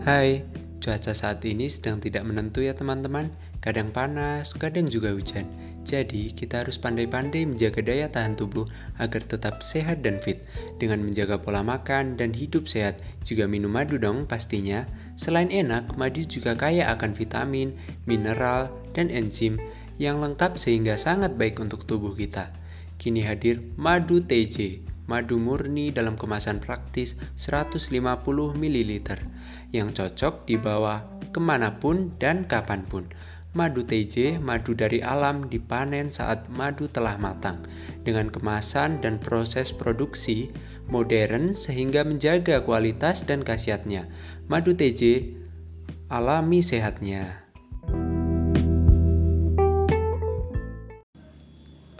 Hai, cuaca saat ini sedang tidak menentu ya teman-teman. Kadang panas, kadang juga hujan. Jadi, kita harus pandai-pandai menjaga daya tahan tubuh agar tetap sehat dan fit. Dengan menjaga pola makan dan hidup sehat, juga minum madu dong pastinya. Selain enak, madu juga kaya akan vitamin, mineral, dan enzim yang lengkap sehingga sangat baik untuk tubuh kita. Kini hadir madu TJ, madu murni dalam kemasan praktis 150 ml yang cocok dibawa ke mana pun dan kapan pun. Madu TJ, madu dari alam dipanen saat madu telah matang, dengan kemasan dan proses produksi modern sehingga menjaga kualitas dan khasiatnya. Madu TJ alami sehatnya.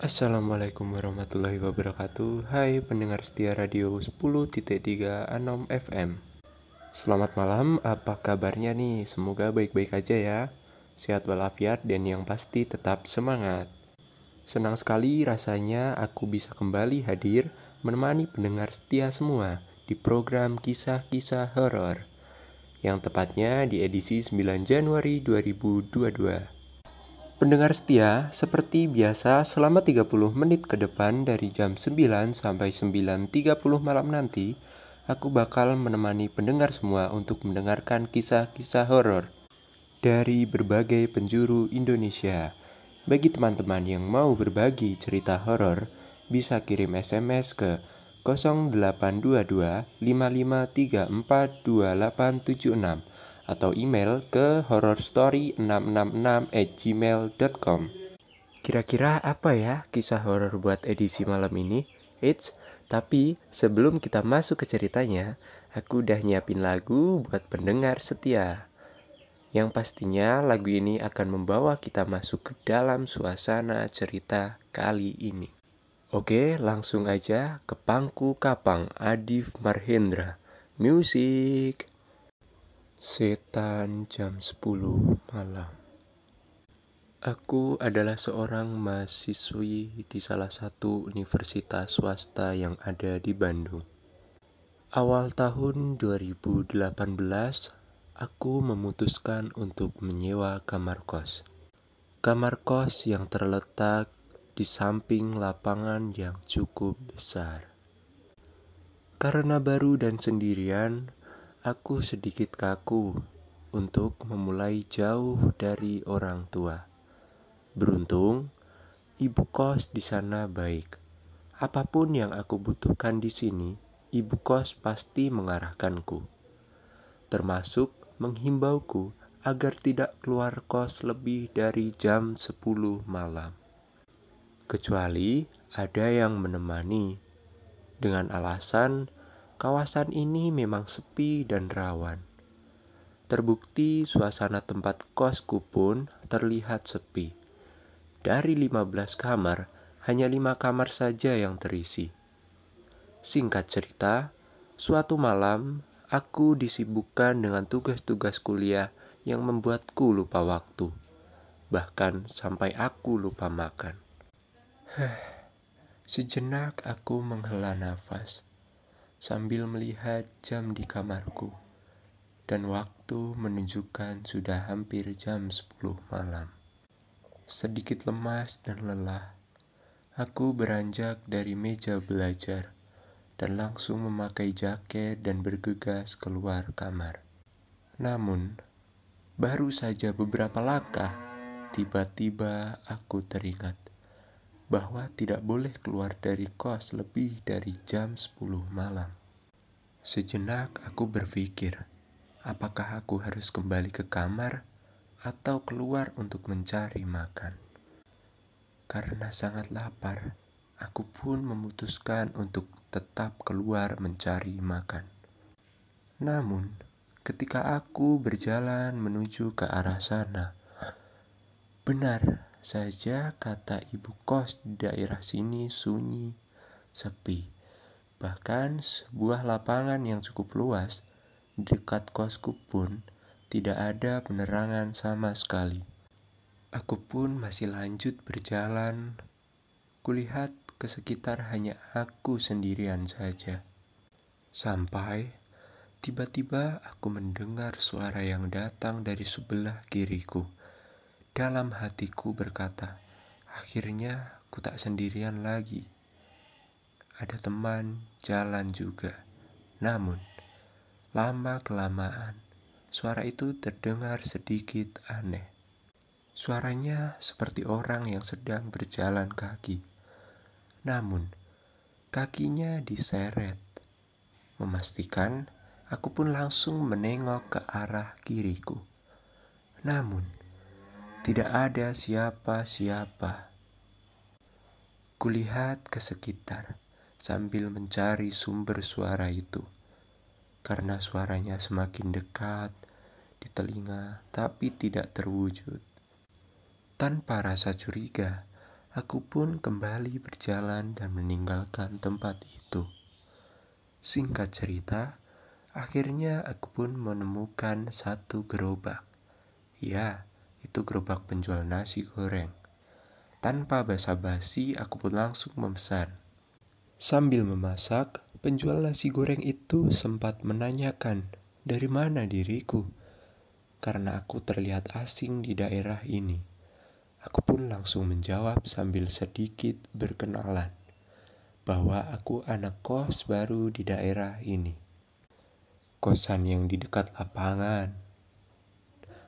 Assalamualaikum warahmatullahi wabarakatuh Hai pendengar setia radio 10.3 Anom FM Selamat malam, apa kabarnya nih? Semoga baik-baik aja ya. Sehat walafiat dan yang pasti tetap semangat. Senang sekali rasanya aku bisa kembali hadir menemani pendengar setia semua di program kisah-kisah horor yang tepatnya di edisi 9 Januari 2022. Pendengar setia, seperti biasa selama 30 menit ke depan dari jam 9 sampai 9.30 malam nanti, aku bakal menemani pendengar semua untuk mendengarkan kisah-kisah horor dari berbagai penjuru Indonesia. Bagi teman-teman yang mau berbagi cerita horor, bisa kirim SMS ke 0822 55342876 atau email ke horrorstory666 Kira-kira apa ya kisah horor buat edisi malam ini? Eits, tapi sebelum kita masuk ke ceritanya, aku udah nyiapin lagu buat pendengar setia. Yang pastinya lagu ini akan membawa kita masuk ke dalam suasana cerita kali ini. Oke, langsung aja ke Pangku Kapang Adif Marhendra. Musik. Setan jam 10 malam. Aku adalah seorang mahasiswi di salah satu universitas swasta yang ada di Bandung. Awal tahun 2018, aku memutuskan untuk menyewa kamar kos. Kamar kos yang terletak di samping lapangan yang cukup besar. Karena baru dan sendirian, aku sedikit kaku untuk memulai jauh dari orang tua. Beruntung, ibu kos di sana baik. Apa pun yang aku butuhkan di sini, ibu kos pasti mengarahkanku. Termasuk menghimbauku agar tidak keluar kos lebih dari jam 10 malam. Kecuali ada yang menemani dengan alasan kawasan ini memang sepi dan rawan. Terbukti suasana tempat kosku pun terlihat sepi. Dari 15 kamar, hanya lima kamar saja yang terisi. Singkat cerita, suatu malam aku disibukkan dengan tugas-tugas kuliah yang membuatku lupa waktu. Bahkan sampai aku lupa makan. Sejenak aku menghela nafas sambil melihat jam di kamarku. Dan waktu menunjukkan sudah hampir jam 10 malam. Sedikit lemas dan lelah, aku beranjak dari meja belajar dan langsung memakai jaket dan bergegas keluar kamar. Namun, baru saja beberapa langkah, tiba-tiba aku teringat bahwa tidak boleh keluar dari kos lebih dari jam 10 malam. Sejenak aku berpikir, apakah aku harus kembali ke kamar atau keluar untuk mencari makan. Karena sangat lapar, aku pun memutuskan untuk tetap keluar mencari makan. Namun, ketika aku berjalan menuju ke arah sana, benar saja kata ibu kos di daerah sini sunyi, sepi. Bahkan sebuah lapangan yang cukup luas dekat kosku pun tidak ada penerangan sama sekali. Aku pun masih lanjut berjalan. Kulihat ke sekitar hanya aku sendirian saja. Sampai Tiba-tiba aku mendengar suara yang datang dari sebelah kiriku. Dalam hatiku berkata, akhirnya aku tak sendirian lagi. Ada teman jalan juga. Namun, lama-kelamaan, suara itu terdengar sedikit aneh. Suaranya seperti orang yang sedang berjalan kaki. Namun, kakinya diseret. Memastikan Aku pun langsung menengok ke arah kiriku. Namun, tidak ada siapa-siapa. Kulihat ke sekitar sambil mencari sumber suara itu. Karena suaranya semakin dekat di telinga tapi tidak terwujud. Tanpa rasa curiga, aku pun kembali berjalan dan meninggalkan tempat itu. Singkat cerita, Akhirnya aku pun menemukan satu gerobak. Ya, itu gerobak penjual nasi goreng. Tanpa basa-basi, aku pun langsung memesan. Sambil memasak, penjual nasi goreng itu sempat menanyakan dari mana diriku. Karena aku terlihat asing di daerah ini. Aku pun langsung menjawab sambil sedikit berkenalan bahwa aku anak kos baru di daerah ini kosan yang di dekat lapangan.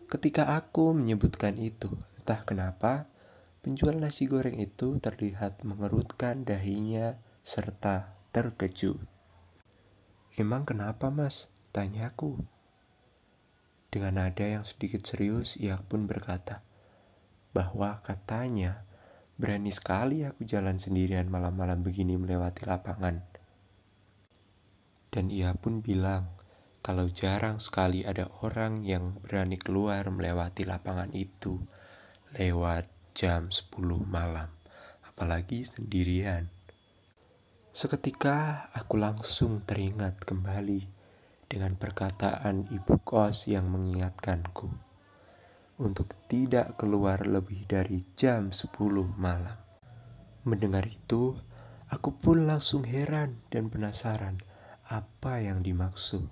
Ketika aku menyebutkan itu, entah kenapa penjual nasi goreng itu terlihat mengerutkan dahinya serta terkejut. Emang kenapa mas? Tanyaku. Dengan nada yang sedikit serius, ia pun berkata bahwa katanya berani sekali aku jalan sendirian malam-malam begini melewati lapangan. Dan ia pun bilang kalau jarang sekali ada orang yang berani keluar melewati lapangan itu lewat jam 10 malam, apalagi sendirian. Seketika aku langsung teringat kembali dengan perkataan ibu kos yang mengingatkanku untuk tidak keluar lebih dari jam 10 malam. Mendengar itu, aku pun langsung heran dan penasaran apa yang dimaksud.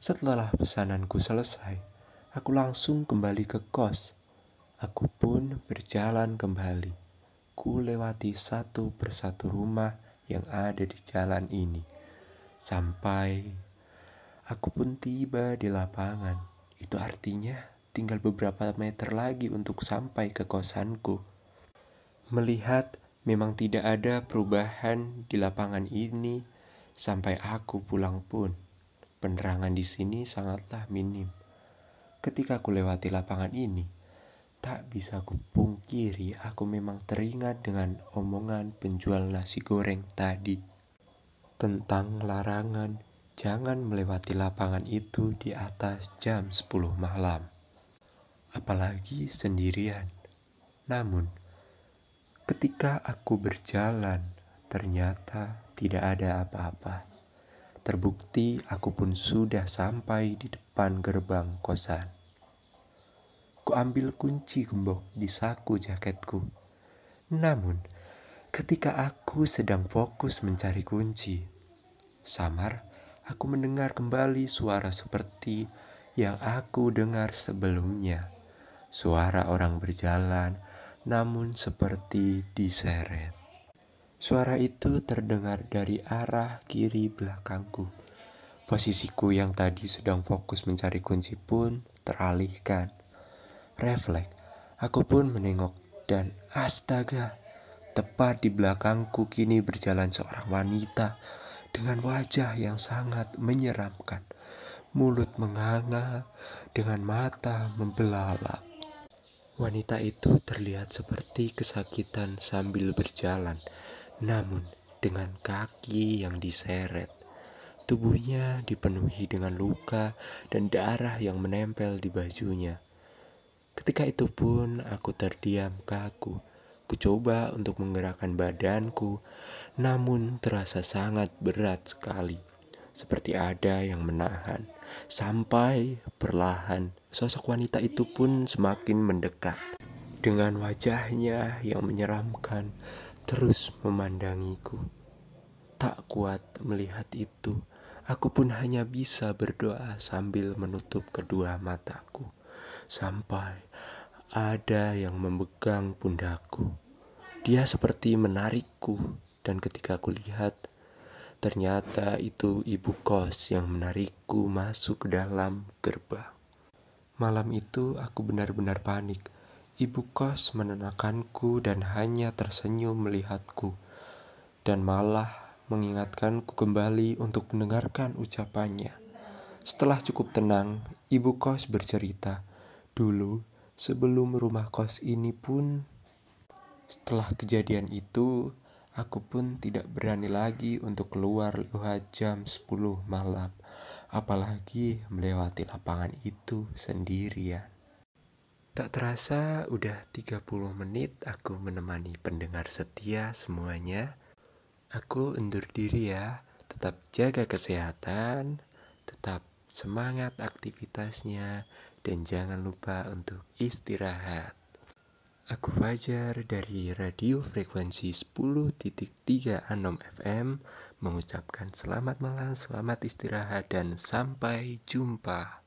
Setelah pesananku selesai, aku langsung kembali ke kos. Aku pun berjalan kembali. Ku lewati satu persatu rumah yang ada di jalan ini. Sampai aku pun tiba di lapangan. Itu artinya tinggal beberapa meter lagi untuk sampai ke kosanku. Melihat memang tidak ada perubahan di lapangan ini sampai aku pulang pun. Penerangan di sini sangatlah minim. Ketika aku lewati lapangan ini, tak bisa kupungkiri aku memang teringat dengan omongan penjual nasi goreng tadi tentang larangan jangan melewati lapangan itu di atas jam 10 malam. Apalagi sendirian. Namun, ketika aku berjalan, ternyata tidak ada apa-apa. Terbukti aku pun sudah sampai di depan gerbang kosan. Ku ambil kunci gembok di saku jaketku. Namun, ketika aku sedang fokus mencari kunci, samar aku mendengar kembali suara seperti yang aku dengar sebelumnya. Suara orang berjalan, namun seperti diseret. Suara itu terdengar dari arah kiri belakangku. Posisiku yang tadi sedang fokus mencari kunci pun teralihkan. Refleks, aku pun menengok dan astaga, tepat di belakangku kini berjalan seorang wanita dengan wajah yang sangat menyeramkan. Mulut menganga dengan mata membelalak. Wanita itu terlihat seperti kesakitan sambil berjalan namun, dengan kaki yang diseret, tubuhnya dipenuhi dengan luka dan darah yang menempel di bajunya. Ketika itu pun aku terdiam kaku. Ku coba untuk menggerakkan badanku, namun terasa sangat berat sekali. Seperti ada yang menahan. Sampai perlahan sosok wanita itu pun semakin mendekat. Dengan wajahnya yang menyeramkan, terus memandangiku. Tak kuat melihat itu, Aku pun hanya bisa berdoa sambil menutup kedua mataku. Sampai ada yang memegang pundakku. Dia seperti menarikku, dan ketika aku lihat, ternyata itu ibu kos yang menarikku masuk ke dalam gerbang. Malam itu aku benar-benar panik. Ibu kos menenangkanku dan hanya tersenyum melihatku, dan malah mengingatkanku kembali untuk mendengarkan ucapannya. Setelah cukup tenang, ibu kos bercerita, dulu sebelum rumah kos ini pun, setelah kejadian itu, aku pun tidak berani lagi untuk keluar lewat jam 10 malam, apalagi melewati lapangan itu sendirian. Tak terasa udah 30 menit aku menemani pendengar setia semuanya. Aku undur diri ya, tetap jaga kesehatan, tetap semangat aktivitasnya, dan jangan lupa untuk istirahat. Aku Fajar dari radio frekuensi 10.3 Anom FM mengucapkan selamat malam, selamat istirahat, dan sampai jumpa.